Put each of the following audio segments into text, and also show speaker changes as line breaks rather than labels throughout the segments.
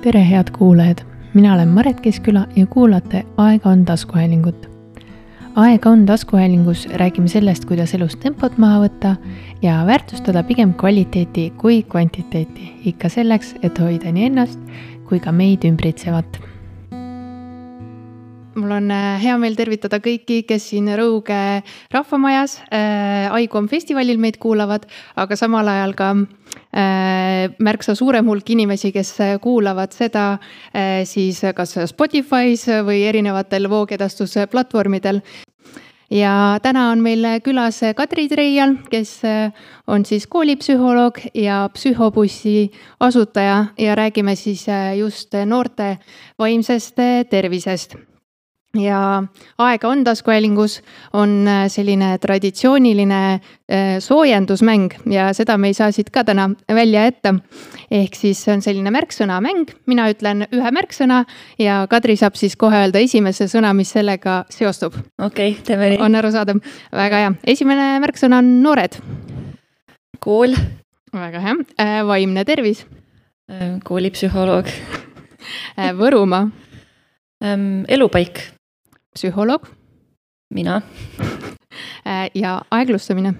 tere, head kuulajad, mina olen Maret Keskküla ja kuulate Aega on taskuhäälingut. aega on taskuhäälingus räägime sellest, kuidas elus tempot maha võtta ja väärtustada pigem kvaliteeti kui kvantiteeti, ikka selleks, et hoida nii ennast kui ka meid ümbritsevat mul on äh, hea meel tervitada kõiki, kes siin Rõuge rahvamajas äh, Aigom festivalil meid kuulavad, aga samal ajal ka äh, märksa suurem hulk inimesi, kes kuulavad seda siis kas Spotify's või erinevatel voogedastusplatvormidel. ja täna on meil külas Kadri Treial, kes on siis koolipsühholoog ja psühhobussi asutaja ja räägime siis just noorte vaimsest tervisest ja Aega on taskuhäälingus on äh, selline traditsiooniline äh, soojendusmäng ja seda me ei saa siit ka täna välja jätta. ehk siis see on selline märksõnamäng, mina ütlen ühe märksõna ja Kadri saab siis kohe öelda esimese sõna, mis sellega seostub.
okei okay,, teeme nii.
on arusaadav, väga hea, esimene märksõna on noored.
kool.
väga hea, äh, vaimne tervis.
koolipsühholoog
Võrumaa.
elupaik
psühholoog.
mina
äh, ja aeglustamine.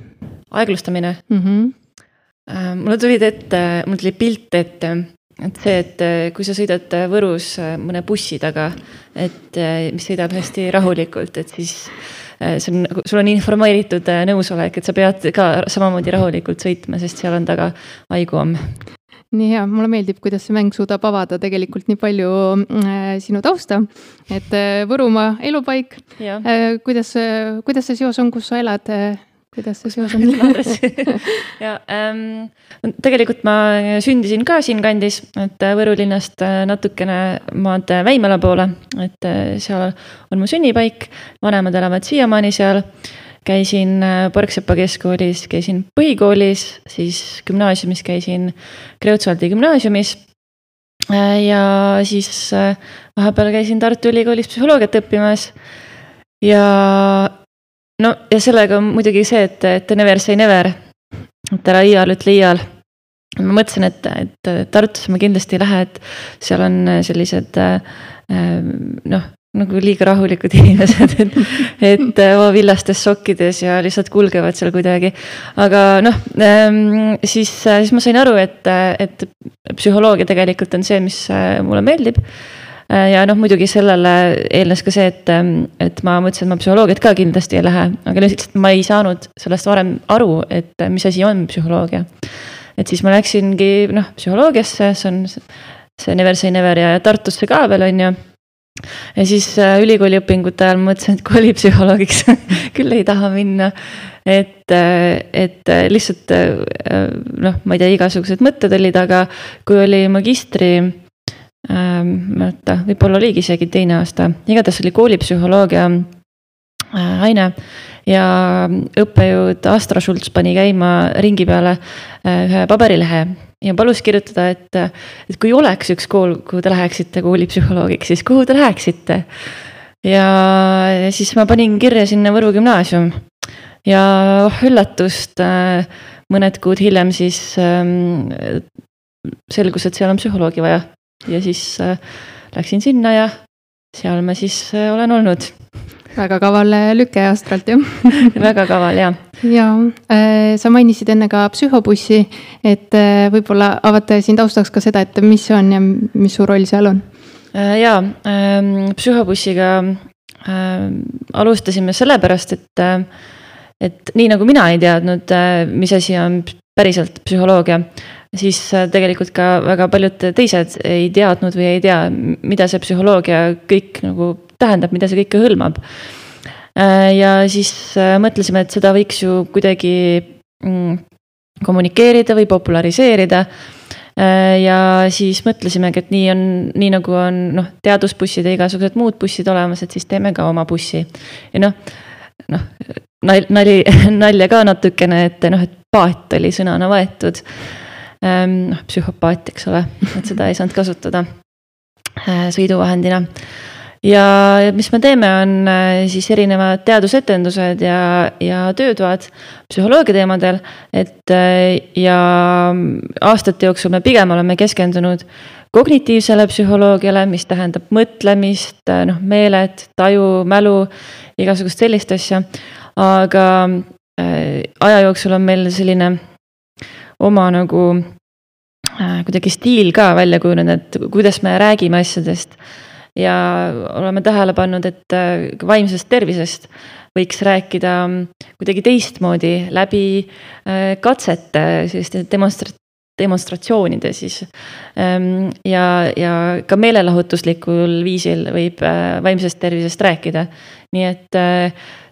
aeglustamine
mm? -hmm.
mulle tulid ette, mul tuli pilt ette, et see, et äh, kui sa sõidad Võrus mõne bussi taga, et mis sõidab hästi rahulikult, et siis see on, nagu, sul on informeeritud nõusolek, et sa pead ka samamoodi rahulikult sõitma, sest seal on taga haiguamm
nii hea, mulle meeldib, kuidas see mäng suudab avada tegelikult nii palju äh, sinu tausta. et äh, Võrumaa elupaik, äh, kuidas, kuidas see seos on, kus sa elad äh,? kuidas see seos on?
Ja ähm, tegelikult ma sündisin ka siinkandis, et Võru linnast äh, natukene maad Väimela poole, et äh, seal on mu sünnipaik, vanemad elavad siiamaani seal käisin äh, Põrksepa keskkoolis, käisin põhikoolis, siis gümnaasiumis käisin Kreutzwaldi gümnaasiumis. Äh, ja siis äh, vahepeal käisin Tartu Ülikoolis psühholoogiat õppimas. ja no ja sellega on muidugi see, et, et never say never. et ära iial ütle iial ma mõtlesin, et, et Tartusse ma kindlasti ei lähe, et seal on sellised noh, nagu liiga rahulikud inimesed, et, et äh, oma villastes sokkides ja lihtsalt kulgevad seal kuidagi. aga noh, ähm, siis, äh, siis ma sain aru, et, et psühholoogia tegelikult on see, mis äh, mulle meeldib. ja noh, muidugi sellele eelnes ka see, et, ähm, et ma mõtlesin, et ma psühholoogiat ka kindlasti ei lähe, aga lihtsalt ma ei saanud sellest varem aru, et mis asi on psühholoogia. et siis ma läksingi noh, psühholoogiasse, see on see Never say never ja Tartusse ka veel on ju ja siis äh, ülikooli õpingute ajal mõtlesin, et koolipsühholoogiks küll ei taha minna. et, äh, et äh, lihtsalt noh, ma ei tea, igasugused mõtted olid, aga kui oli magistri ähm,, mäleta, võib-olla oligi isegi teine aasta, igatahes oli koolipsühholoogia aine ja õppejõud Astra Schultz pani käima ringi peale ühe paberilehe ja palus kirjutada, et, et kui oleks üks kool, kuhu te läheksite koolipsühholoogiks, siis kuhu te läheksite. ja siis ma panin kirja sinna Võru gümnaasium ja oh üllatust, mõned kuud hiljem siis ähm, selgus, et seal on psühholoogi vaja ja siis äh, läksin sinna ja seal ma siis äh, olen olnud
väga kaval lüke Astralt ju
väga kaval ja.
Ja äh, sa mainisid enne ka psühhobussi, et äh, võib-olla avate siin taustaks ka seda, et mis see on ja mis su roll seal on?
Äh, ja ähm, psühhobussiga ähm, alustasime sellepärast, et, et nii nagu mina ei teadnud, mis asi on päriselt psühholoogia, siis tegelikult ka väga paljud teised ei teadnud või ei tea, mida see psühholoogia kõik nagu tähendab, mida see kõike hõlmab. Äh, ja siis äh, mõtlesime, et seda võiks ju kuidagi mm, kommunikeerida või populariseerida. Äh, ja siis mõtlesimegi, et nii on, nii nagu on noh, teadusbussid ja igasugused muud bussid olemas, et siis teeme ka oma bussi. ja noh, noh nali, nalja ka natukene, et noh, et paat oli sõnana võetud. Ähm, noh, psühhopaat, eks ole, et seda ei saanud kasutada sõiduvahendina ja mis me teeme, on äh, siis erinevad teadusetendused ja, ja töötoad psühholoogia teemadel. et äh, ja aastate jooksul me pigem oleme keskendunud kognitiivsele psühholoogiale, mis tähendab mõtlemist, äh, noh, meelet, taju, mälu, igasugust sellist asja. aga äh, aja jooksul on meil selline oma nagu äh, kuidagi stiil ka välja kujunenud, et kuidas me räägime asjadest ja oleme tähele pannud, et äh, vaimsest tervisest võiks rääkida kuidagi teistmoodi läbi äh, katsete, selliste demonstra-, demonstratsioonide siis. Ähm, ja, ja ka meelelahutuslikul viisil võib äh, vaimsest tervisest rääkida. nii et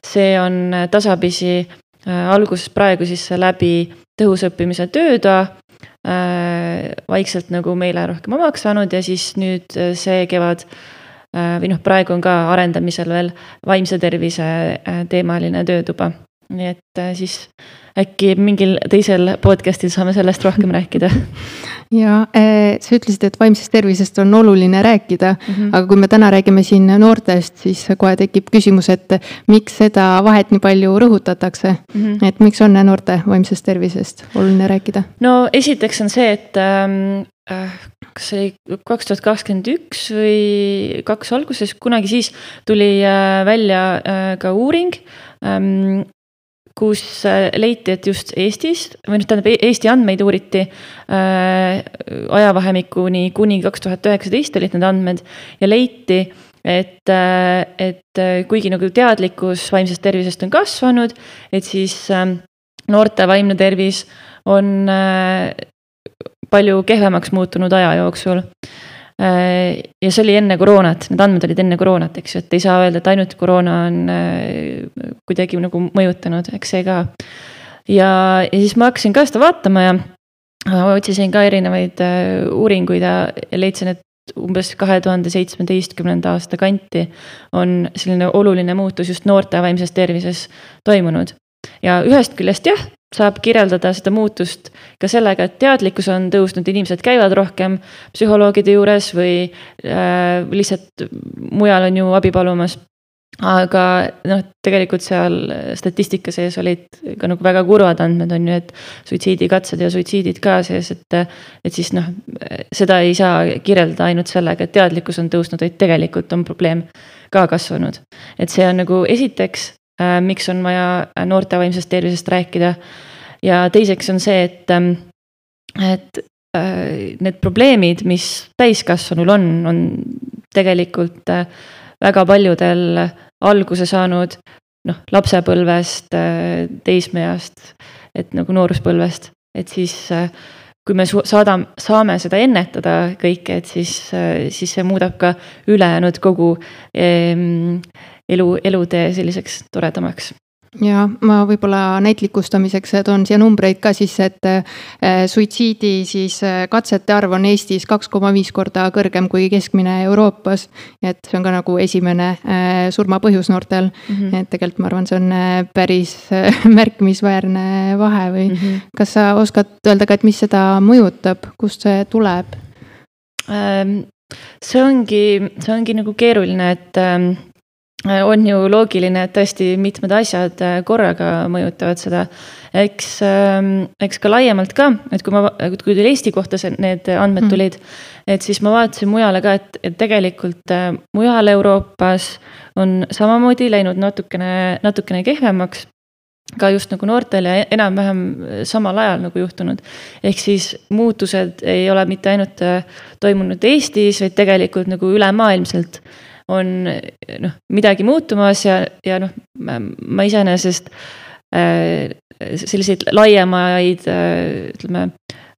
see on tasapisi alguses praegu siis läbi tõhusõppimise töötoa vaikselt nagu meile rohkem omaks saanud ja siis nüüd see kevad Äh, või noh, praegu on ka arendamisel veel vaimse tervise äh, teemaline töötuba. nii et äh, siis äkki mingil teisel podcast'il saame sellest rohkem rääkida.
ja sa ütlesid, et vaimsest tervisest on oluline rääkida mm, -hmm. aga kui me täna räägime siin noortest, siis kohe tekib küsimus, et miks seda vahet nii palju rõhutatakse mm. -hmm. et miks on noorte vaimsest tervisest oluline rääkida?
no esiteks on see, et ähm, kas see oli kaks tuhat kakskümmend üks või kaks alguses, kunagi siis tuli äh, välja äh, ka uuring ähm, kus äh, leiti, et just Eestis või noh, tähendab Eesti andmeid uuriti äh, ajavahemikuni kuni kaks tuhat üheksateist olid need andmed ja leiti, et, et kuigi nagu teadlikkus vaimsest tervisest on kasvanud, et siis äh, noorte vaimne tervis on äh, palju kehvemaks muutunud aja jooksul. Äh, ja see oli enne koroonat, need andmed olid enne koroonat, eks ju, et ei saa öelda, et ainult koroona on äh, kuidagi nagu mõjutanud, eks see ka. ja, ja siis ma hakkasin ka seda vaatama ja otsisin ka erinevaid äh, uuringuid ja leidsin, et umbes kahe tuhande seitsmeteistkümnenda aasta kanti on selline oluline muutus just noorte vaimses tervises toimunud. Ja ühest küljest jah, saab kirjeldada seda muutust ka sellega, et teadlikkus on tõusnud, inimesed käivad rohkem psühholoogide juures või äh, lihtsalt mujal on ju abi palumas. aga noh, tegelikult seal statistika sees olid ka nagu väga kurvad andmed on ju, et suitsiidikatsed ja suitsiidid ka sees, et. et siis noh, seda ei saa kirjeldada ainult sellega, et teadlikkus on tõusnud, vaid tegelikult on probleem ka kasvanud. et see on nagu esiteks miks on vaja noorte vaimsest tervisest rääkida. ja teiseks on see, et, ähm, et äh, need probleemid, mis täiskasvanul on, on tegelikult äh, väga paljudel alguse saanud noh, lapsepõlvest, teismeeast, et nagu nooruspõlvest, et siis kui me saadame, saame seda ennetada kõike, et siis, siis see muudab ka ülejäänud kogu ehm, elu, elutee selliseks toredamaks
ja ma võib-olla näitlikustamiseks toon siia numbreid ka sisse, et äh, suitsiidi siis äh, katsete arv on Eestis kaks koma viis korda kõrgem kui keskmine Euroopas. et see on ka nagu esimene äh, surmapõhjus noortel mm, -hmm. et tegelikult ma arvan, see on päris märkimisväärne vahe või mm -hmm. kas sa oskad öelda ka, et mis seda mõjutab, kust see tuleb?
Ähm, see ongi, see ongi nagu keeruline, et ähm, Äh, on ju loogiline, et tõesti mitmed asjad äh, korraga mõjutavad seda. eks, ähm, eks ka laiemalt ka, et kui ma, kui teil Eesti kohta see, need andmed mm. tulid, et siis ma vaatasin mujale ka, et, et tegelikult äh, mujal Euroopas on samamoodi läinud natukene, natukene kehvemaks ka just nagu noortel ja enam-vähem samal ajal nagu juhtunud. ehk siis muutused ei ole mitte ainult toimunud Eestis, vaid tegelikult nagu ülemaailmselt on noh, midagi muutumas ja, ja noh, ma iseenesest äh, selliseid laiemaid äh, ütleme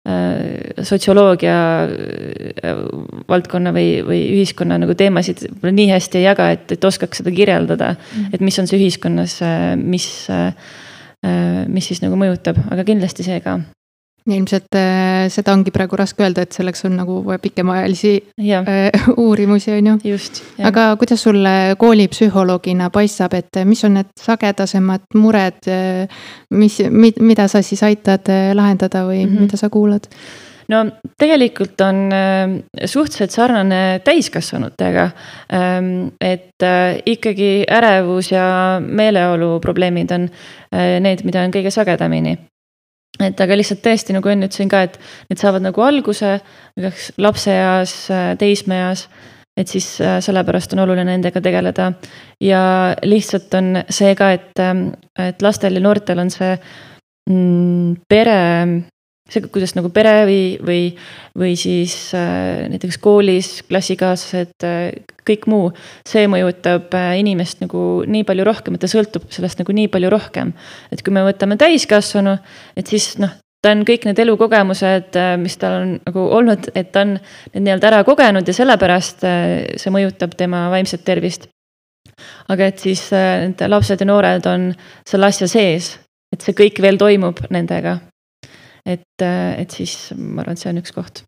äh, sotsioloogia äh, valdkonna või, või ühiskonna nagu teemasid nii hästi ei jaga, et, et oskaks seda kirjeldada mm. -hmm. et mis on see ühiskonnas, äh, mis, äh, mis siis nagu mõjutab, aga kindlasti see ka
ilmselt äh, seda ongi praegu raske öelda, et selleks on nagu vaja pikemaajalisi äh, uurimusi, on ju. aga kuidas sulle koolipsühholoogina paistab, et mis on need sagedasemad mured, äh, mis, mida sa siis aitad lahendada või mm -hmm. mida sa kuulad?
no tegelikult on äh, suhteliselt sarnane täiskasvanutega. Ähm, et äh, ikkagi ärevus ja meeleolu probleemid on need, mida on kõige sagedamini et aga lihtsalt tõesti, nagu enne ütlesin ka, et need saavad nagu alguse kas lapseeas, teismeeas et siis sellepärast on oluline nendega tegeleda. ja lihtsalt on see ka, et, et lastel ja noortel on see mm, pere see, kuidas nagu pere või, või, või siis äh, näiteks koolis klassikaaslased äh,, kõik muu. see mõjutab äh, inimest nagu nii palju rohkem, et ta sõltub sellest nagu nii palju rohkem. et kui me võtame täiskasvanu, et siis noh, ta on kõik need elukogemused, äh, mis tal on nagu olnud, et ta on need nii-öelda ära kogenud ja sellepärast äh, see mõjutab tema vaimset tervist. aga et siis äh, need lapsed ja noored on selle asja sees, et see kõik veel toimub nendega et, et siis ma arvan, et see on üks koht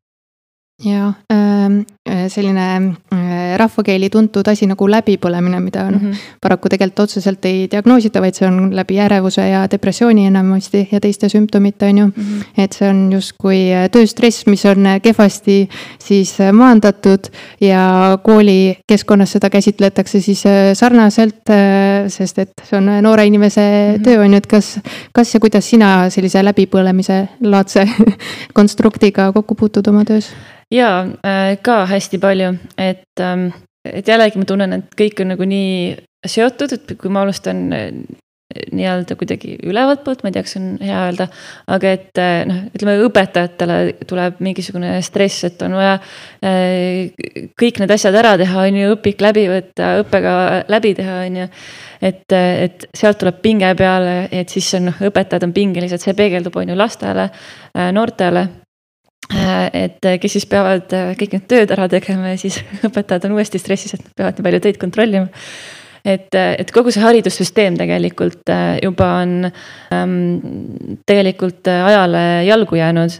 ja ähm, äh, selline äh, rahvakeeli tuntud asi nagu läbipõlemine, mida noh mm -hmm. paraku tegelikult otseselt ei diagnoosita, vaid see on läbi ärevuse ja depressiooni enamasti ja teiste sümptomite, on ju mm. -hmm. et see on justkui äh, tööstress, mis on kehvasti siis maandatud ja koolikeskkonnas seda käsitletakse siis sarnaselt, sest et see on noore inimese mm -hmm. töö, on ju, et kas, kas ja kuidas sina sellise läbipõlemise laadse konstruktiga kokku puutud oma töös?
Jaa äh,, ka hästi palju, et ähm,, et jällegi ma tunnen, et kõik on nagu nii seotud, et kui ma alustan äh, nii-öelda kuidagi ülevalt poolt, ma ei tea, kas on hea öelda. aga et äh, noh, ütleme õpetajatele tuleb mingisugune stress, et on vaja kõik need asjad ära teha, on ju, õpik läbi võtta, õppekava läbi teha, on ju. et, et sealt tuleb pinge peale, et siis on noh, õpetajad on pingelised, see peegeldub, on ju, lastele, noortele et äh, kes siis peavad äh, kõik need tööd ära tegema ja siis õpetajad on uuesti stressis, et nad peavad nii palju töid kontrollima. et, et kogu see haridussüsteem tegelikult juba on ähm, tegelikult ajale jalgu jäänud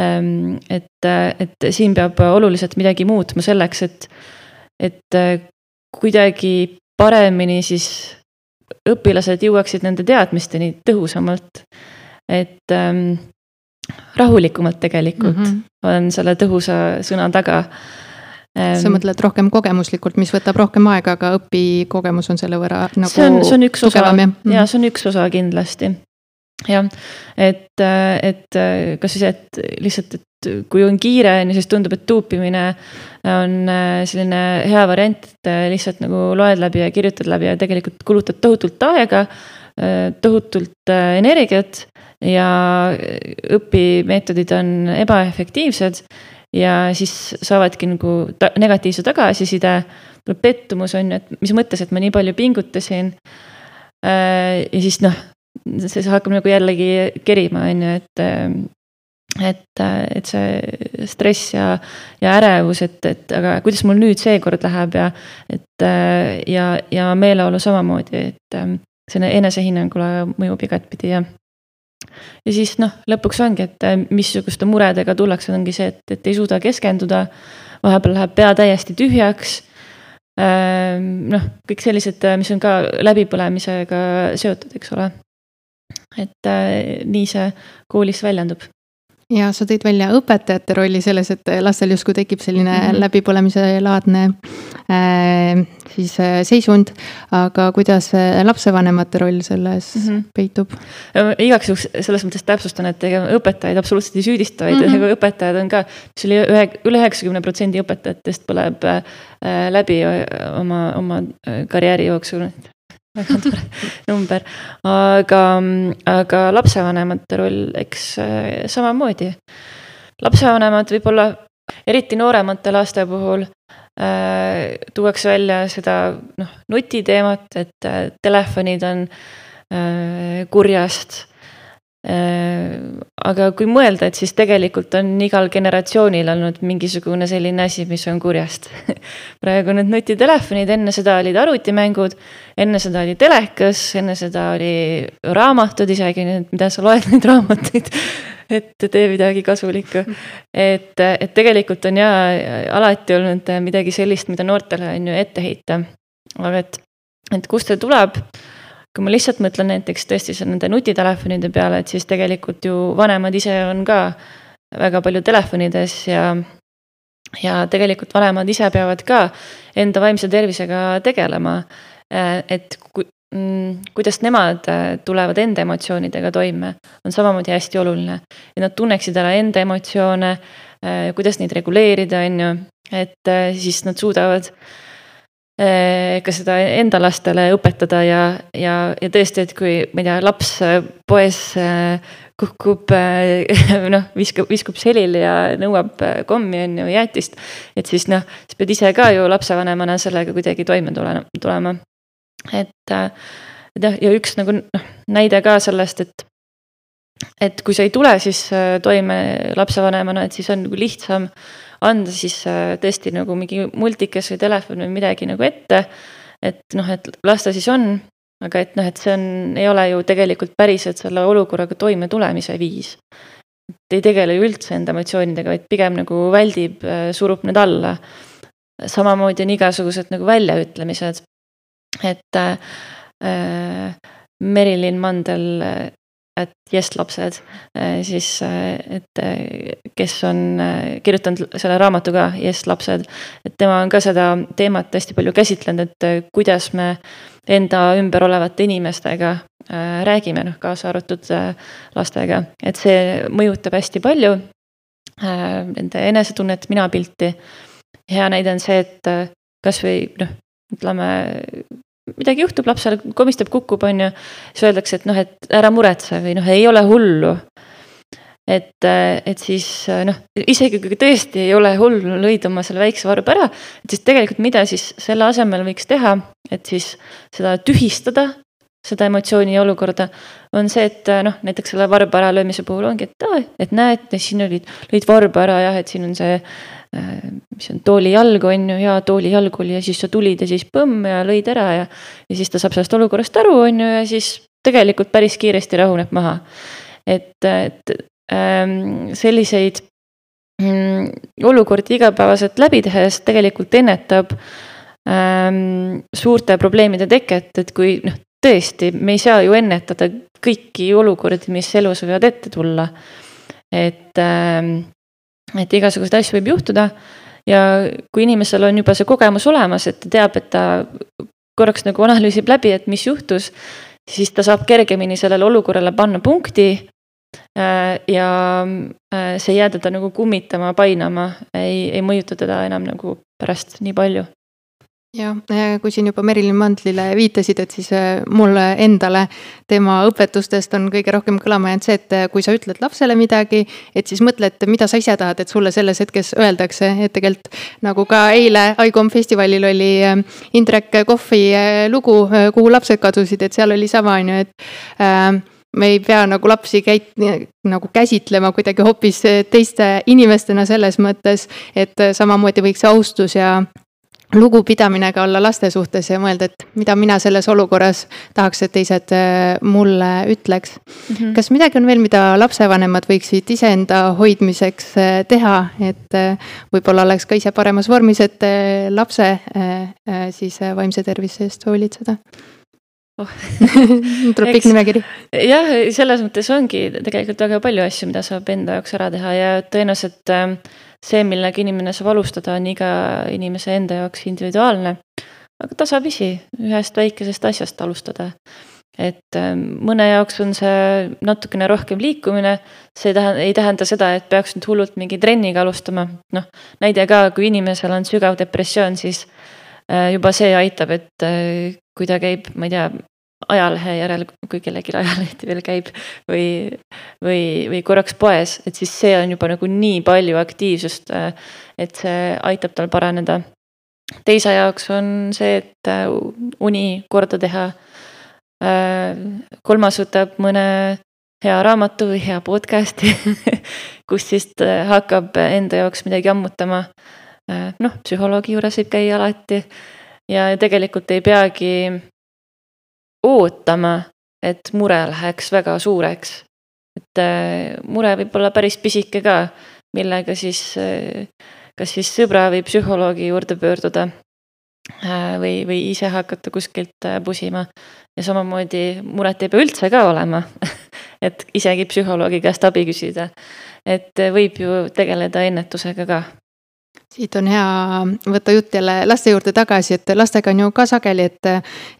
ähm,. et, et siin peab oluliselt midagi muutma selleks, et, et kuidagi paremini siis õpilased jõuaksid nende teadmisteni tõhusamalt. et ähm, rahulikumalt tegelikult mm, -hmm. on selle tõhusa sõna taga.
sa mõtled rohkem kogemuslikult, mis võtab rohkem aega, aga õpikogemus on selle võrra nagu
see on, see on üks osa, ja mhm. see on üks osa kindlasti. jah, et, et kas siis, et lihtsalt, et kui on kiire, on ju, siis tundub, et tuupimine on selline hea variant, et lihtsalt nagu loed läbi ja kirjutad läbi ja tegelikult kulutad tohutult aega, tohutult energiat ja õpimeetodid on ebaefektiivsed ja siis saavadki nagu ta negatiivse tagasiside, tuleb pettumus on ju, et mis mõttes, et ma nii palju pingutasin. Äh, ja siis noh, see hakkab nagu jällegi kerima, on ju, et et, et see stress ja, ja ärevus, et, et aga kuidas mul nüüd seekord läheb ja et ja, ja meeleolu samamoodi, et selline enesehinnangule mõjub igatpidi ja ja siis noh, lõpuks ongi, et äh, missuguste muredega tullakse, ongi see, et, et ei suuda keskenduda. vahepeal läheb pea täiesti tühjaks. Ähm, noh, kõik sellised, äh, mis on ka läbipõlemisega seotud, eks ole. et äh, nii see koolis väljendub
ja sa tõid välja õpetajate rolli selles, et lastel justkui tekib selline mm -hmm. läbipõlemise laadne äh, siis äh, seisund. aga kuidas äh, lapsevanemate roll selles mm -hmm. peitub?
igaks juhuks selles mõttes täpsustan, et ega õpetajaid absoluutselt ei süüdista, vaid mm -hmm. õpetajad on ka, mis oli ühe, üle üheksakümne protsendi õpetajatest põleb äh, läbi oma, oma karjääri jooksul väga tore number, aga, aga lapsevanemate roll, eks äh, samamoodi. lapsevanemad võib-olla, eriti nooremate laste puhul äh, tuuakse välja seda noh, nutiteemat, et äh, telefonid on äh, kurjast aga kui mõelda, et siis tegelikult on igal generatsioonil olnud mingisugune selline asi, mis on kurjast praegu need nutitelefonid, enne seda olid arvutimängud, enne seda oli telekas, enne seda oli raamatud isegi, mida sa loed neid raamatuid et tee midagi kasulikku. et, et tegelikult on ja alati olnud midagi sellist, mida noortele on ju ette heita. aga et, et kust see tuleb kui ma lihtsalt mõtlen näiteks tõesti nende nutitelefonide peale, et siis tegelikult ju vanemad ise on ka väga palju telefonides ja ja tegelikult vanemad ise peavad ka enda vaimse tervisega tegelema. et kui, mm, kuidas nemad tulevad enda emotsioonidega toime, on samamoodi hästi oluline. et nad tunneksid ära enda emotsioone, kuidas neid reguleerida, on ju, et siis nad suudavad ka seda enda lastele õpetada ja, ja, ja tõesti, et kui ma ei tea, laps poes kukub noh, viskab, viskub selili ja nõuab kommi on ju, jäätist. et siis noh, sa pead ise ka ju lapsevanemana sellega kuidagi toime tulema, tulema. et, jah, ja üks nagu noh, näide ka sellest, et et kui sa ei tule siis toime lapsevanemana, et siis on nagu lihtsam anda siis äh, tõesti nagu mingi multikas või telefon või midagi nagu ette. et noh, et las ta siis on, aga et noh, et see on, ei ole ju tegelikult päriselt selle olukorraga toimetulemise viis. et ei tegele ju üldse enda emotsioonidega, vaid pigem nagu väldib, äh, surub need alla. samamoodi on igasugused nagu väljaütlemised. et äh, Merilin Mandel et Yes lapsed, äh, siis äh, et äh, kes on kirjutanud selle raamatu ka, Yes lapsed. et tema on ka seda teemat hästi palju käsitlenud, et kuidas me enda ümber olevate inimestega räägime, noh kaasa arvatud lastega, et see mõjutab hästi palju nende enesetunnet, minapilti. hea näide on see, et kasvõi noh, ütleme midagi juhtub lapsele, komistab, kukub, on ju. siis öeldakse, et noh, et ära muretse või noh, ei ole hullu. et, et siis noh, isegi kui tõesti ei ole hullu, lõid oma selle väikse varba ära. et siis tegelikult, mida siis selle asemel võiks teha, et siis seda tühistada seda emotsiooni ja olukorda, on see, et noh, näiteks selle varba äralöömise puhul ongi, et aa, et näed, siin olid, lõid varba ära jah, et siin on see mis on tooli jalg on ju, hea tooli jalg oli ja siis sa tulid ja siis põmm ja lõid ära ja. ja siis ta saab sellest olukorrast aru, on ju, ja siis tegelikult päris kiiresti rahuneb maha. et, et ähm, selliseid ähm, olukordi igapäevaselt läbi tehes tegelikult ennetab ähm, suurte probleemide teket, et kui noh, tõesti, me ei saa ju ennetada kõiki olukordi, mis elus võivad ette tulla. et ähm, et igasuguseid asju võib juhtuda ja kui inimesel on juba see kogemus olemas, et ta teab, et ta korraks nagu analüüsib läbi, et mis juhtus, siis ta saab kergemini sellele olukorrale panna punkti. Äh, ja äh, see ei jää teda nagu kummitama, painama, ei, ei mõjuta teda enam nagu pärast nii palju
jah, kui siin juba Merilin Mandlile viitasid, et siis äh, mulle endale tema õpetustest on kõige rohkem kõlama jäänud see, et äh, kui sa ütled lapsele midagi, et siis mõtle, et mida sa ise tahad, et sulle selles hetkes öeldakse, et tegelikult nagu ka eile ICOM festivalil oli äh, Indrek Kohvi lugu, kuhu lapsed kadusid, et seal oli sama, on ju, et äh, me ei pea nagu lapsi käit-, nagu käsitlema kuidagi hoopis teiste inimestena selles mõttes, et samamoodi võiks austus ja lugupidamine ka olla laste suhtes ja mõelda, et mida mina selles olukorras tahaks, et teised äh, mulle ütleks mm. -hmm. kas midagi on veel, mida lapsevanemad võiksid iseenda hoidmiseks äh, teha, et äh, võib-olla oleks ka ise paremas vormis, et lapse siis vaimse tervise eest hoolitseda? oh. tuleb pikk nimekiri.
jah, selles mõttes ongi tegelikult väga palju asju, mida saab enda jaoks ära teha ja tõenäoliselt äh, see, millega inimene saab alustada, on iga inimese enda jaoks individuaalne. aga tasapisi ühest väikesest asjast alustada. et ähm, mõne jaoks on see natukene rohkem liikumine, see ei tähenda, ei tähenda seda, et peaks nüüd hullult mingi trenniga alustama, noh. näide ka, kui inimesel on sügav depressioon, siis äh, juba see aitab, et äh, kui ta käib, ma ei tea, ajalehe järel, kui kellelgi ajalehti veel käib või, või, või korraks poes, et siis see on juba nagu nii palju aktiivsust, et see aitab tal paraneda. teise jaoks on see, et äh, uni korda teha. Äh, kolmas võtab mõne hea raamatu või hea podcast'i kus siis äh, hakkab enda jaoks midagi ammutama. noh, psühholoogi juures võib käia alati ja tegelikult ei peagi ootama, et mure läheks väga suureks. et äh, mure võib olla päris pisike ka, millega siis äh, kas siis sõbra või psühholoogi juurde pöörduda. Äh, või, või ise hakata kuskilt pusima ja samamoodi muret ei pea üldse ka olema et isegi psühholoogi käest abi küsida. et võib ju tegeleda ennetusega ka
siit on hea võtta jutt jälle laste juurde tagasi, et lastega on ju ka sageli, et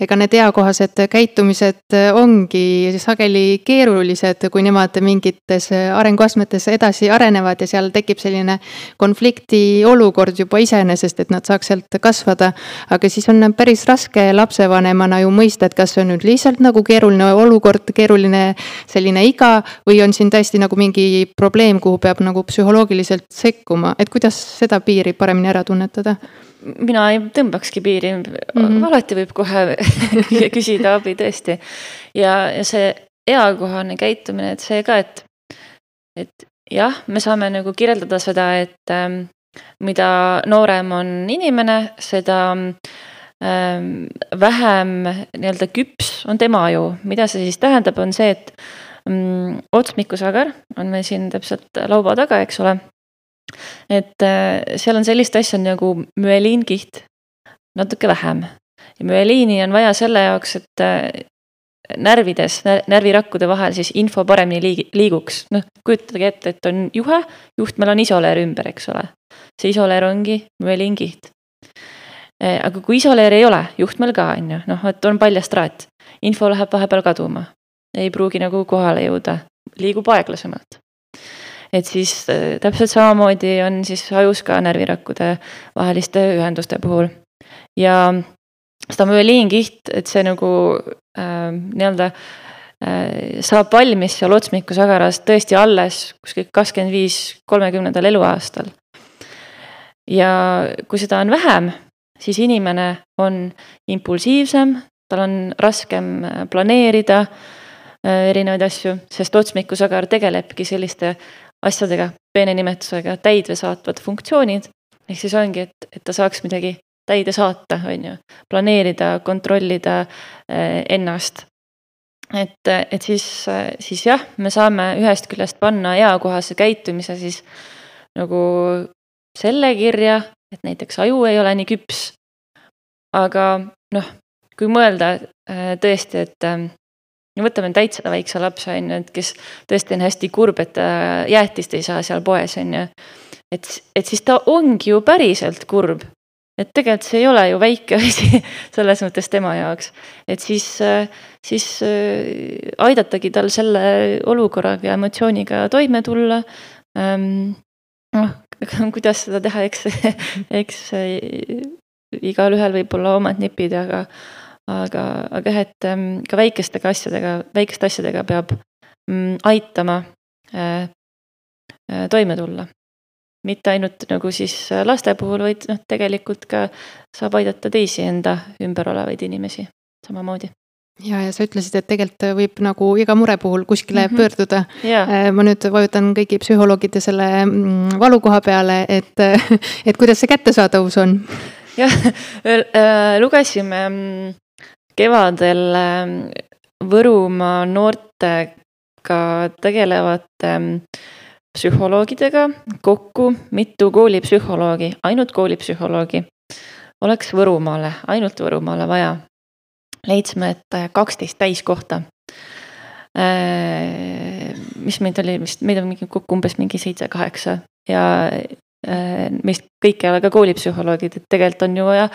ega need eakohased käitumised ongi sageli keerulised, kui nemad mingites arenguastmetes edasi arenevad ja seal tekib selline konflikti olukord juba iseenesest, et nad saaks sealt kasvada. aga siis on päris raske lapsevanemana ju mõista, et kas see on nüüd lihtsalt nagu keeruline olukord, keeruline selline iga või on siin tõesti nagu mingi probleem, kuhu peab nagu psühholoogiliselt sekkuma, et kuidas seda piiri paremini ära tunnetada?
mina ei tõmbakski piiri mm, -hmm. alati võib kohe küsida abi tõesti. ja, ja see eakohane käitumine, et see ka, et, et jah, me saame nagu kirjeldada seda, et ähm, mida noorem on inimene, seda ähm, vähem nii-öelda küps on tema aju. mida see siis tähendab, on see, et mm, otsmikusagar on meil siin täpselt laua taga, eks ole et äh, seal on sellist asja nagu müeliinkiht, natuke vähem. ja müeliini on vaja selle jaoks, et äh, närvides, närvirakkude vahel siis info paremini liigi-, liiguks. noh, kujutage ette, et on juhe, juhtmel on isoleer ümber, eks ole. see isoleer ongi müeliinkiht. Äh, aga kui isoleer ei ole, juhtmel ka on ju, noh, et on paljas traat, info läheb vahepeal kaduma. ei pruugi nagu kohale jõuda, liigub aeglasemalt et siis äh, täpselt samamoodi on siis ajus ka närvirakkude vaheliste ühenduste puhul. ja seda müeliinkiht, et see nagu äh, nii-öelda äh, saab valmis seal otsmikusagaras tõesti alles kuskil kakskümmend viis, kolmekümnendal eluaastal. ja kui seda on vähem, siis inimene on impulsiivsem, tal on raskem äh, planeerida äh, erinevaid asju, sest otsmikusagar tegelebki selliste asjadega, peene nimetusega täide saatvad funktsioonid. ehk siis ongi, et, et ta saaks midagi täide saata, on ju, planeerida, kontrollida eh, ennast. et, et siis, siis jah, me saame ühest küljest panna eakohase käitumise siis nagu selle kirja, et näiteks aju ei ole nii küps. aga noh, kui mõelda eh, tõesti, et no võtame täitsa väikse lapse, on ju, et kes tõesti on hästi kurb, et ta jäätist ei saa seal poes, on ju. et, et siis ta ongi ju päriselt kurb. et tegelikult see ei ole ju väike asi selles mõttes tema jaoks. et siis, siis äh, aidatagi tal selle olukorraga ja emotsiooniga toime tulla. Ähm, noh, kuidas seda teha, eks, eks äh, igalühel võib olla omad nipid, aga aga, aga jah, et ähm, ka väikestega asjadega, väikeste asjadega peab mm, aitama äh, äh, toime tulla. mitte ainult nagu siis äh, laste puhul, vaid noh, tegelikult ka saab aidata teisi enda ümber olevaid inimesi samamoodi
ja, ja sa ütlesid, et tegelikult võib nagu iga mure puhul kuskile mm -hmm. pöörduda
yeah..
Äh, ma nüüd vajutan kõigi psühholoogide selle mm, valukoha peale, et, et kuidas see kättesaadavus on?
jah, lugesime mm, kevadel ähm, Võrumaa noortega tegelevate ähm, psühholoogidega kokku mitu koolipsühholoogi, ainult koolipsühholoogi oleks Võrumaale, ainult Võrumaale vaja. leidsime, et äh, kaksteist täiskohta. Äh, mis meid oli, vist meid on mingi kokku umbes mingi seitse-kaheksa ja meist kõik ei ole ka koolipsühholoogid, et tegelikult on ju vaja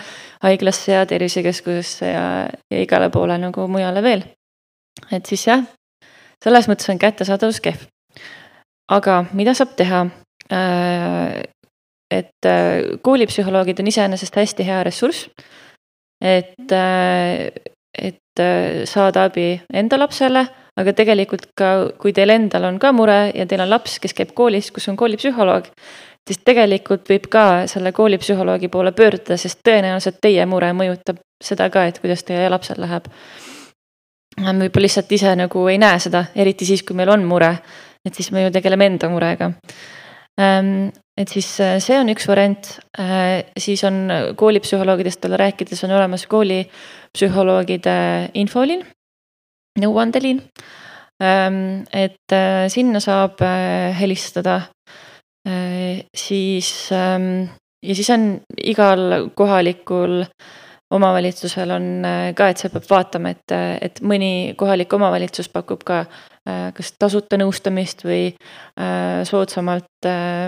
haiglasse ja tervisekeskusesse ja, ja igale poole nagu mujale veel. et siis jah, selles mõttes on kättesaadavus kehv. aga mida saab teha? Äh, et äh, koolipsühholoogid on iseenesest hästi hea ressurss. et, et saada abi enda lapsele, aga tegelikult ka, kui teil endal on ka mure ja teil on laps, kes käib koolis, kus on koolipsühholoog siis tegelikult võib ka selle koolipsühholoogi poole pöörduda, sest tõenäoliselt teie mure mõjutab seda ka, et kuidas teie lapsel läheb. me võib-olla lihtsalt ise nagu ei näe seda, eriti siis, kui meil on mure, et siis me ju tegeleme enda murega. Ehm, et siis äh, see on üks variant, äh, siis on koolipsühholoogidest veel rääkides on olemas koolipsühholoogide infoliin, nõuandeliin. Ehm, et äh, sinna saab helistada siis ähm, ja siis on igal kohalikul omavalitsusel on äh, ka, et sa pead vaatama, et, et mõni kohalik omavalitsus pakub ka kas tasuta nõustamist või soodsamalt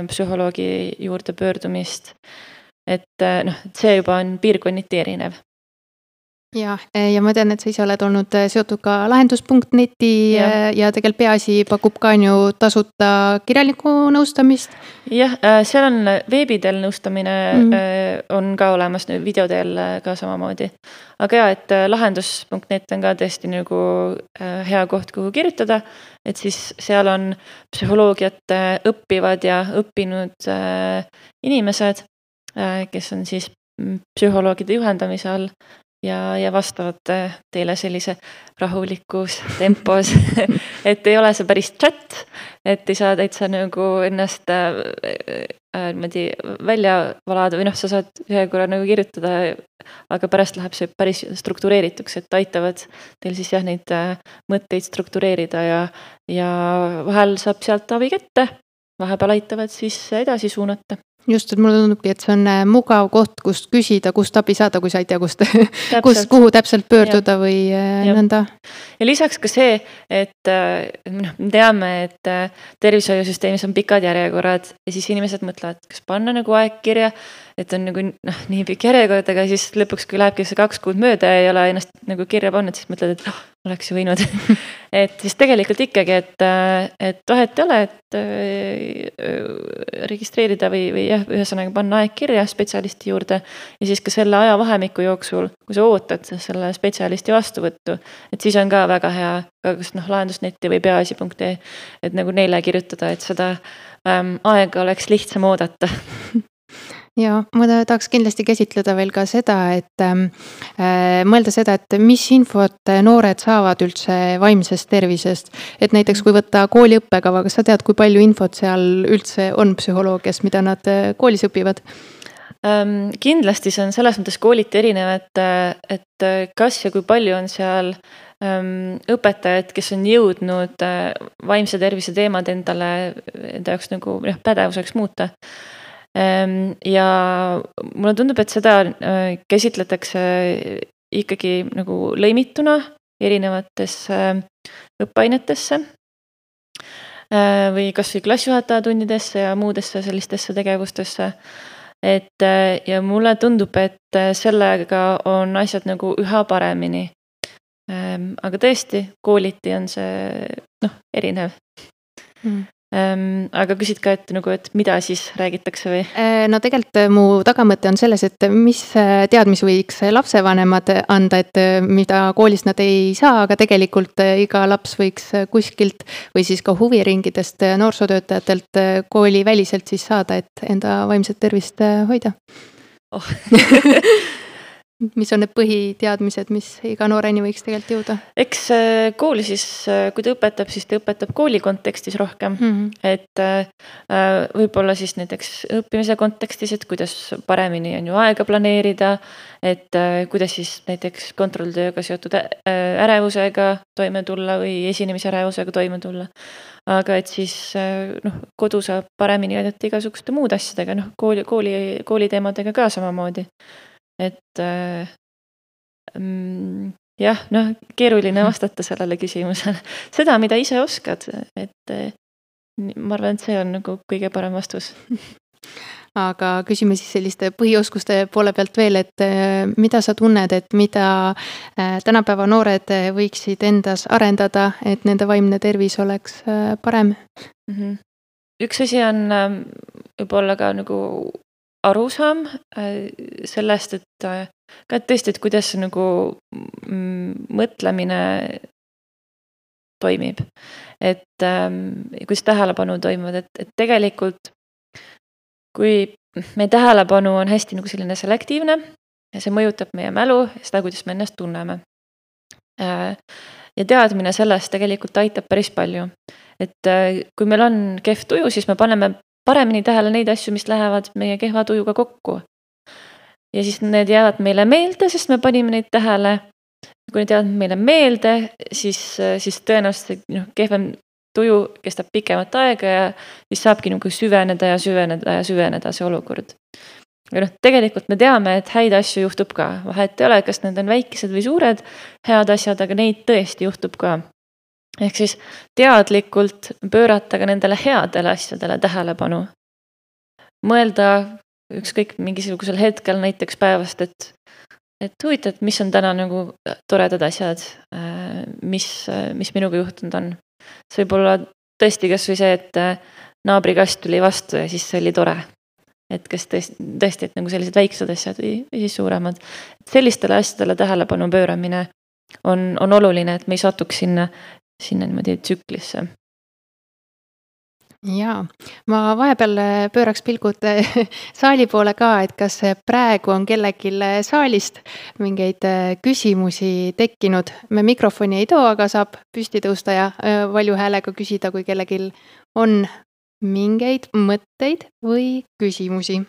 psühholoogi juurde pöördumist. et noh, see juba on piirkonniti erinev
ja, ja ma tean, et sa ise oled olnud äh, seotud ka lahendus.net'i ja, äh, ja tegelikult Peaasi pakub ka on ju tasuta kirjalikku nõustamist.
jah, seal on veebi teel nõustamine mm on ka olemas, video teel ka samamoodi. aga ja, et lahendus.net on ka tõesti nagu hea koht, kuhu kirjutada. et siis seal on psühholoogiat õppivad ja õppinud inimesed, kes on siis mm, psühholoogide juhendamise all ja, ja vastavad äh, teile sellise rahulikus tempos. Et ei ole see päris chat, et ei saa täitsa nagu ennast äh, äh, niimoodi äh, välja valada või noh, sa saad ühe korra nagu kirjutada, aga pärast läheb see päris struktureerituks, et aitavad teil siis jah, neid äh, mõtteid struktureerida ja, ja vahel saab sealt abi kätte, vahepeal aitavad siis edasi suunata
just, et mulle tundubki, et see on äh, mugav koht, kust küsida, kust abi saada, kui sa ei tea, kust, kust, kuhu täpselt pöörduda ja. või äh, ja. nõnda.
ja lisaks ka see, et äh, noh, me teame, et tervishoiusüsteemis on pikad järjekorrad ja siis inimesed mõtlevad, kas panna nagu aeg kirja et on nagu noh, nii pikk järjekord, aga siis lõpuks, kui lähebki see kaks kuud mööda ja ei ole ennast nagu kirja pannud, siis mõtled, et oh, oleks ju võinud et siis tegelikult ikkagi, et, et vahet ei ole, et äh, registreerida või, või jah, ühesõnaga panna aeg kirja spetsialisti juurde. ja siis ka selle ajavahemiku jooksul, kui sa ootad selle spetsialisti vastuvõttu, et siis on ka väga hea, kas noh, lahendusnetti või peaasi.ee, et nagu neile kirjutada, et seda ähm, aega oleks lihtsam oodata
ja ma tahaks kindlasti käsitleda veel ka seda, et ähm, äh, mõelda seda, et mis infot noored saavad üldse vaimsest tervisest. et näiteks kui võtta kooli õppekava, kas sa tead, kui palju infot seal üldse on psühholoogias, mida nad äh, koolis õpivad?
Ähm, kindlasti see on selles mõttes kooliti erinev, et, et kas ja kui palju on seal ähm, õpetajad, kes on jõudnud äh, vaimse tervise teemad endale, enda jaoks nagu noh, pädevuseks muuta ja mulle tundub, et seda äh, käsitletakse ikkagi nagu lõimituna erinevatesse õppeainetesse. Äh, või kasvõi klassijuhataja tundidesse ja muudesse sellistesse tegevustesse. et äh, ja mulle tundub, et sellega on asjad nagu üha paremini. Ehm, aga tõesti, kooliti on see noh, erinev mm. Aga küsid ka, et nagu, et mida siis räägitakse või?
Äh, no tegelikult äh, mu tagamõte on selles, et mis äh, teadmisi võiks lapsevanemad anda, et mida koolis nad ei saa, aga tegelikult iga laps võiks kuskilt või siis ka huviringidest noorsootöötajatelt kooliväliselt siis saada, et enda vaimset tervist hoida oh. mis on need põhiteadmised, mis iga nooreni võiks tegelikult jõuda?
eks äh, kooli siis, äh, kui ta õpetab, siis ta õpetab kooli kontekstis rohkem mm, -hmm. et äh, võib-olla siis näiteks õppimise kontekstis, et kuidas paremini on ju aega planeerida. et kuidas siis näiteks kontrolltööga seotud ärevusega toime tulla või esinemisärevusega toime tulla. aga et siis noh, kodu saab paremini aidata igasuguste muude asjadega, noh kooli, kooli, kooliteemadega ka samamoodi et äh, mm, jah, noh, keeruline vastata sellele küsimusele. seda, mida ise oskad, et äh, ma arvan, et see on nagu kõige parem vastus
aga küsime siis selliste põhioskuste poole pealt veel, et äh, mida sa tunned, et mida tänapäeva noored võiksid endas arendada, et nende vaimne tervis oleks parem mm?
-hmm. üks asi on ähm, võib-olla ka nagu arusaam äh, sellest, et äh, ka et tõesti, et kuidas see nagu mm, mõtlemine toimib. et ähm, kuidas tähelepanu toimuvad, et, et tegelikult kui meie tähelepanu on hästi nagu selline selektiivne ja see mõjutab meie mälu ja seda, kuidas me ennast tunneme. Äh, ja teadmine sellest tegelikult aitab päris palju. et kui meil on kehv tuju, siis me paneme paremini tähele neid asju, mis lähevad meie kehva tujuga kokku. ja siis need jäävad meile meelde, sest me panime neid tähele. kui need jäävad meile meelde, siis, siis tõenäoliselt noh, kehvem tuju kestab pikemat aega ja siis saabki nagu süveneda ja süveneda ja süveneda see olukord. ja noh, tegelikult me teame, et häid asju juhtub ka, vahet ei ole, kas need on väikesed või suured head asjad, aga neid tõesti juhtub ka. Ehk siis teadlikult pöörata ka nendele headele asjadele tähelepanu. mõelda ükskõik mingisugusel hetkel näiteks päevast, et, et huvitav, et mis on täna nagu toredad asjad, äh, mis, mis minuga juhtunud on. see võib olla tõesti kasvõi see, et äh, naabri kass tuli vastu ja siis see oli tore. et kas tõesti, tõesti, et nagu sellised väiksed asjad või, või siis suuremad. sellistele asjadele tähelepanu pööramine on, on oluline, et me ei satuks sinna, sinna niimoodi tsüklisse
jaa, ma vahepeal pööraks pilgud saali poole ka, et kas praegu on kellelgi saalist mingeid küsimusi tekkinud. me mikrofoni ei too, aga saab püsti tõusta ja valju häälega küsida, kui kellelgi on mingeid mõtteid või küsimusi?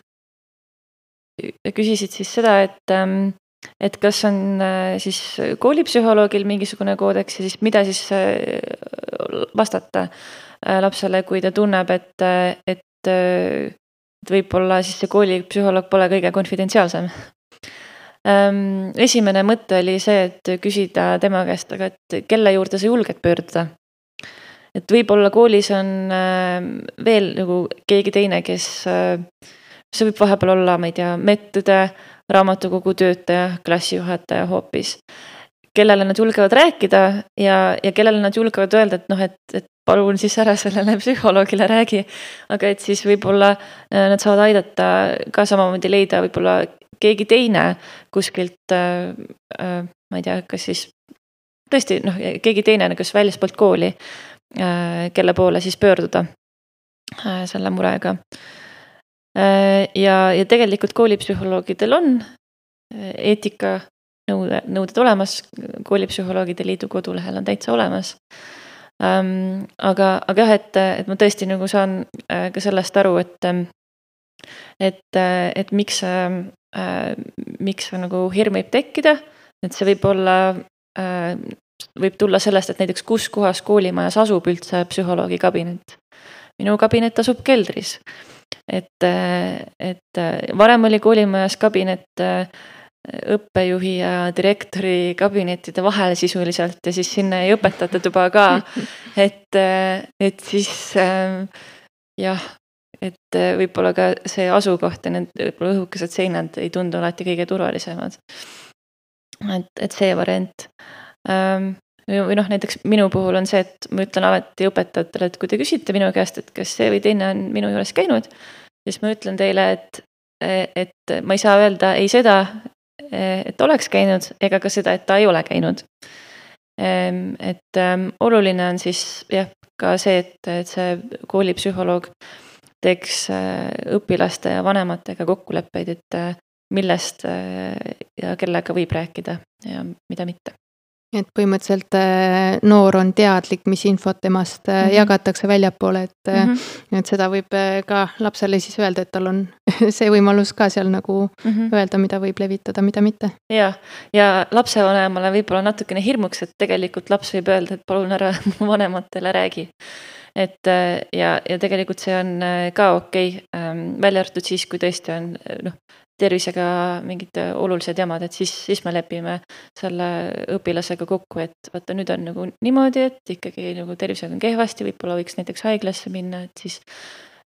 küsisid siis seda, et, ähm, et kas on äh, siis koolipsühholoogil mingisugune koodeks ja siis mida siis äh, vastata äh, lapsele, kui ta tunneb, et, et, et võib-olla siis see koolipsühholoog pole kõige konfidentsiaalsem. Ähm, esimene mõte oli see, et küsida tema käest, aga et kelle juurde sa julged pöörduda? Et võib-olla koolis on äh, veel nagu keegi teine, kes, see võib vahepeal olla, ma ei tea, medõde, raamatukogu töötaja, klassijuhataja hoopis. kellele nad julgevad rääkida ja, ja kellele nad julgevad öelda, et noh, et, et palun siis ära sellele psühholoogile räägi. aga et siis võib-olla äh, nad saavad aidata ka samamoodi leida võib-olla keegi teine kuskilt äh,, äh, ma ei tea, kas siis tõesti noh, keegi teine, kas väljaspoolt kooli Äh, kelle poole siis pöörduda äh, selle murega. Äh, ja, ja tegelikult koolipsühholoogidel on eetikanõude, nõuded olemas, koolipsühholoogide liidu kodulehel on täitsa olemas. Ähm, aga, aga jah, et, et ma tõesti nagu saan ka sellest aru, et, et, et miks, miks nagu hirm võib tekkida, et see võib olla võib tulla sellest, et näiteks kus kohas koolimajas asub üldse psühholoogi kabinet. minu kabinet asub keldris. Et, et varem oli koolimajas kabinet õppejuhi ja direktori kabinettide vahel sisuliselt ja siis sinna jäi õpetajate tuba ka. et, et siis jah, et võib-olla ka see asukoht ja need võib-olla õhukesed seinad ei tundu alati kõige turvalisemad. et, et see variant või noh, näiteks minu puhul on see, et ma ütlen alati õpetajatele, et kui te küsite minu käest, et kas see või teine on minu juures käinud, siis ma ütlen teile, et, et ma ei saa öelda ei seda, et oleks käinud, ega ka seda, et ta ei ole käinud. et ähm, oluline on siis jah, ka see, et, et see koolipsühholoog teeks äh, õpilaste ja vanematega kokkuleppeid, et äh, millest äh, ja kellega võib rääkida ja mida mitte
et põhimõtteliselt äh, noor on teadlik, mis infot temast mm -hmm. jagatakse väljapoole, et mm, -hmm. et seda võib ka lapsele siis öelda, et tal on see võimalus ka seal nagu mm -hmm. öelda, mida võib levitada, mida mitte.
ja, ja lapsevanemale võib-olla natukene hirmuks, et tegelikult laps võib öelda, et palun ära mu vanematele räägi. et ja, ja tegelikult see on ka okei okay,, ähm, välja arvatud siis, kui tõesti on noh tervisega mingid äh, olulised jamad, et siis, siis me lepime selle õpilasega kokku, et vaata, nüüd on nagu niimoodi, et ikkagi nagu tervisega on kehvasti, võib-olla võiks näiteks haiglasse minna, et siis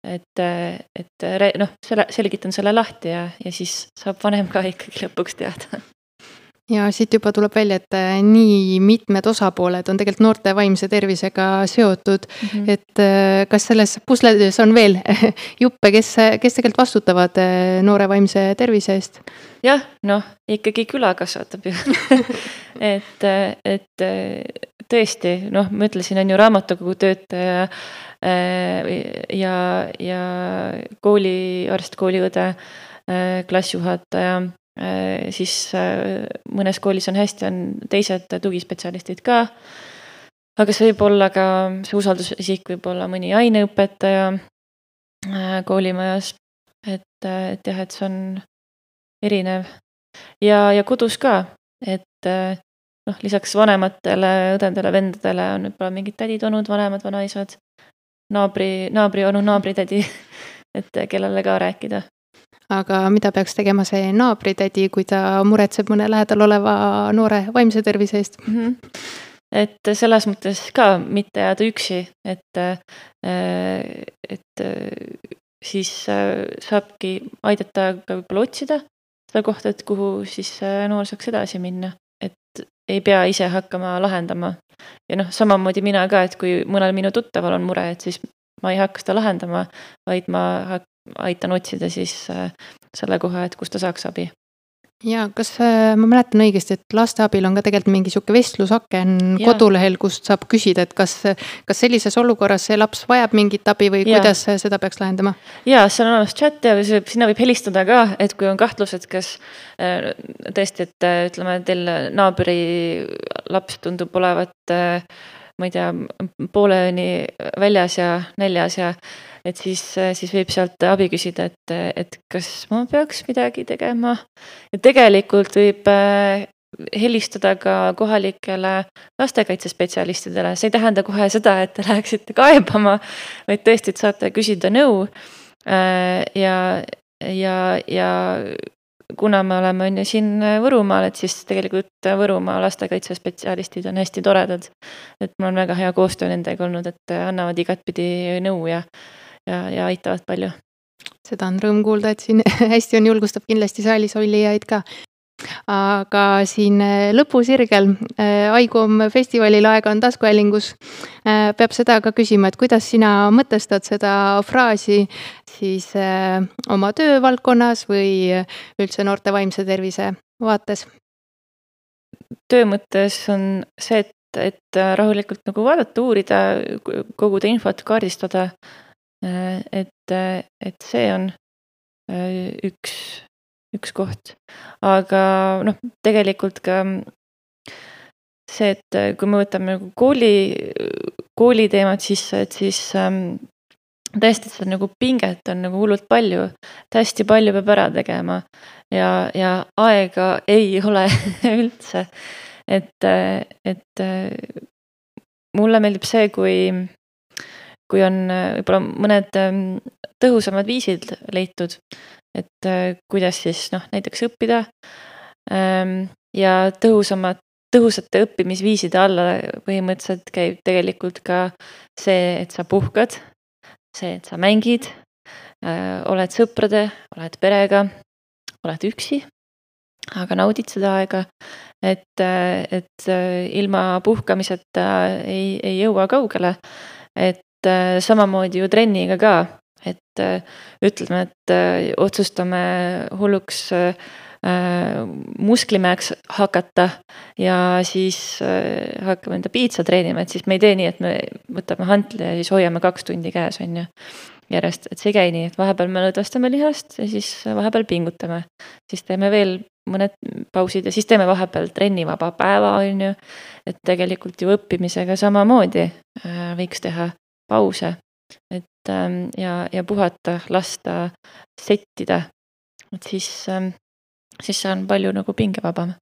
et, et noh, selle, selgitan selle lahti ja, ja siis saab vanem ka ikkagi lõpuks teada
ja siit juba tuleb välja, et äh, nii mitmed osapooled on tegelikult noorte vaimse tervisega seotud mm. -hmm. et äh, kas selles pusledes on veel juppe, kes, kes tegelikult vastutavad äh, noore vaimse tervise eest?
jah, noh, ikkagi küla kasvatab ju et, et tõesti, noh, ma ütlesin, on ju raamatukogu töötaja ja, ja kooliarst, kooliõde, klassijuhataja siis äh, mõnes koolis on hästi, on teised tugispetsialistid ka. aga see võib olla ka, see usaldusisik võib olla mõni aineõpetaja äh, koolimajas. et, et jah, et see on erinev. Ja, ja kodus ka, et noh, lisaks vanematele õdedele, vendadele on võib-olla mingid tädid-onud, vanemad, vanaisad, naabri, naabrionu, naabritädi, et kellele ka rääkida
aga mida peaks tegema see naabritädi, kui ta muretseb mõne lähedal oleva noore vaimse tervise eest mm? -hmm.
et selles mõttes ka mitte jääda üksi, et, et siis saabki aidata ka võib-olla otsida seda kohta, et kuhu siis noor saaks edasi minna, et ei pea ise hakkama lahendama. ja noh, samamoodi mina ka, et kui mõnel minu tuttaval on mure, et siis ma ei hakka seda lahendama, vaid ma aitan otsida siis selle koha, et kust ta saaks abi
ja kas äh, ma mäletan õigesti, et lasteabil on ka tegelikult mingi sihuke vestlusaken ja. kodulehel, kust saab küsida, et kas, kas sellises olukorras see laps vajab mingit abi või ja. kuidas seda peaks lahendama?
ja seal on olemas chat ja sinna võib helistada ka, et kui on kahtlus, et kas äh, tõesti, et äh, ütleme, teil naabri laps tundub olevat ma ei tea, poole ööni väljas ja näljas ja et siis, siis võib sealt abi küsida, et, et kas ma peaks midagi tegema. ja tegelikult võib äh, helistada ka kohalikele lastekaitsespetsialistidele, see ei tähenda kohe seda, et te läheksite kaebama, vaid tõesti, et saate küsida nõu. Äh, ja, ja, ja kuna me oleme on ju siin Võrumaal, et siis tegelikult Võrumaa lastekaitsespetsialistid on hästi toredad. et mul on väga hea koostöö nendega olnud, et annavad igatpidi nõu ja ja, ja aitavad palju.
seda on rõõm kuulda, et siin hästi on, julgustab kindlasti saalis olijaid ka. aga siin äh, lõpusirgel äh, Aigum festivalil Aega on taskuhäälingus äh, peab seda ka küsima, et kuidas sina mõtestad seda fraasi siis oma töövaldkonnas või üldse noorte vaimse tervise vaates?
töö mõttes on see, et, et rahulikult nagu vaadata, uurida, koguda infot, kaardistada et, äh, et see on äh, üks, üks koht. aga noh, tegelikult ka see, et kui me võtame nagu kooli, kooli teemat sisse, et siis ähm, tõesti seda nagu pinget on nagu hullult palju, et hästi palju peab ära tegema ja, ja aega ei ole üldse. et, et mulle meeldib see, kui kui on äh, võib-olla mõned ähm, tõhusamad viisid leitud, et äh, kuidas siis noh, näiteks õppida. Ähm, ja tõhusamad, tõhusate õppimisviiside alla põhimõtteliselt käib tegelikult ka see, et sa puhkad, see, et sa mängid, äh, oled sõprade, oled perega, oled üksi, aga naudid seda aega. et, et ilma puhkamiseta ei, ei jõua kaugele. et samamoodi ju trenniga ka, et äh, ütleme, et äh, otsustame hulluks äh, musklimäeks hakata ja siis äh, hakkame enda piitsa treenima, et siis me ei tee nii, et me võtame hantli ja siis hoiame kaks tundi käes, on ju. järjest, et see ei käi nii, et vahepeal me lõdvestame lihast ja siis vahepeal pingutame. siis teeme veel mõned pausid ja siis teeme vahepeal trennivaba päeva, on ju. et tegelikult ju õppimisega samamoodi äh, võiks teha pause, et ähm, ja, ja puhata, lasta settida. et siis, ähm, siis see on palju nagu pingevabam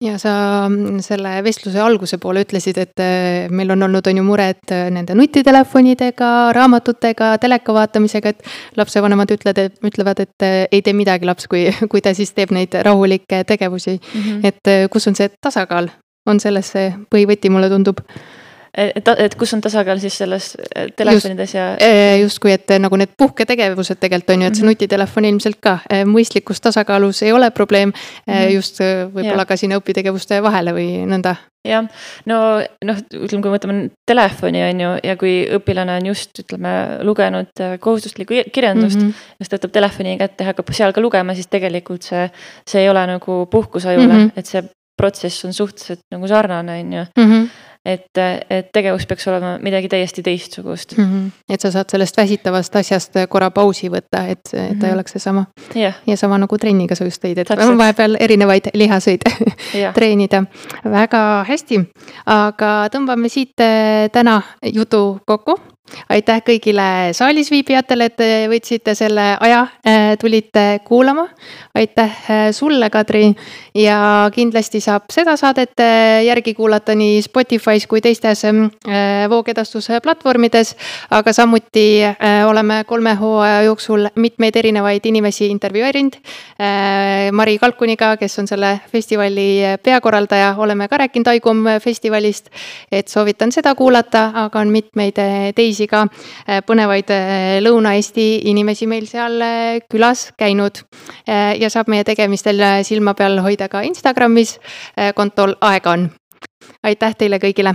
ja sa mm, selle vestluse alguse poole ütlesid, et äh, meil on olnud, on ju mured äh, nende nutitelefonidega, raamatutega, teleka vaatamisega, et lapsevanemad ütled, ütlevad, et äh, ei tee midagi laps, kui, kui ta siis teeb neid rahulikke tegevusi mm. -hmm. et kus on see tasakaal, on selles see põhivõti, mulle tundub
et, et kus on tasakaal siis selles äh, telefonides ja?
Äh, justkui, et nagu need puhketegevused tegelikult on ju, et see mhm. nutitelefon ilmselt ka mõistlikus tasakaalus ei ole probleem mm. -hmm. just võib-olla ka sinna õpitegevuste vahele või nõnda.
jah, no noh, ütleme, kui võtame telefoni on ju ja kui õpilane on just ütleme lugenud kohustuslikku kirjandust mm. -hmm. siis ta võtab telefoni kätte ja hakkab seal ka lugema, siis tegelikult see, see ei ole nagu puhkus ajule mm, -hmm. et see protsess on suhteliselt nagu sarnane, on ju mhm et, et tegevus peaks olema midagi täiesti teistsugust mm.
-hmm. et sa saad sellest väsitavast asjast korra pausi võtta, et, et mm -hmm. ta ei mhm. oleks seesama
yeah..
ja sama nagu trenniga sa just tõid, et Täpselt. vahepeal erinevaid lihaseid yeah. treenida. väga hästi, aga tõmbame siit eh, täna jutu kokku aitäh kõigile saalis viibijatele, et te võtsite selle aja, äh, tulite kuulama. aitäh äh, sulle, Kadri ja kindlasti saab seda saadet äh, järgi kuulata nii Spotify's kui teistes voogedastuse platvormides. aga samuti oleme kolme hooaja jooksul mitmeid erinevaid inimesi intervjueerinud. Mari Kalkuniga, kes on selle festivali peakorraldaja, oleme ka rääkinud Aigum festivalist. et soovitan seda kuulata, aga on mitmeid teisi ka äh, põnevaid äh, Lõuna-Eesti inimesi meil seal äh, külas käinud. ja saab meie tegemistel silma peal hoida ka Instagramis kontol Aega on. aitäh teile kõigile.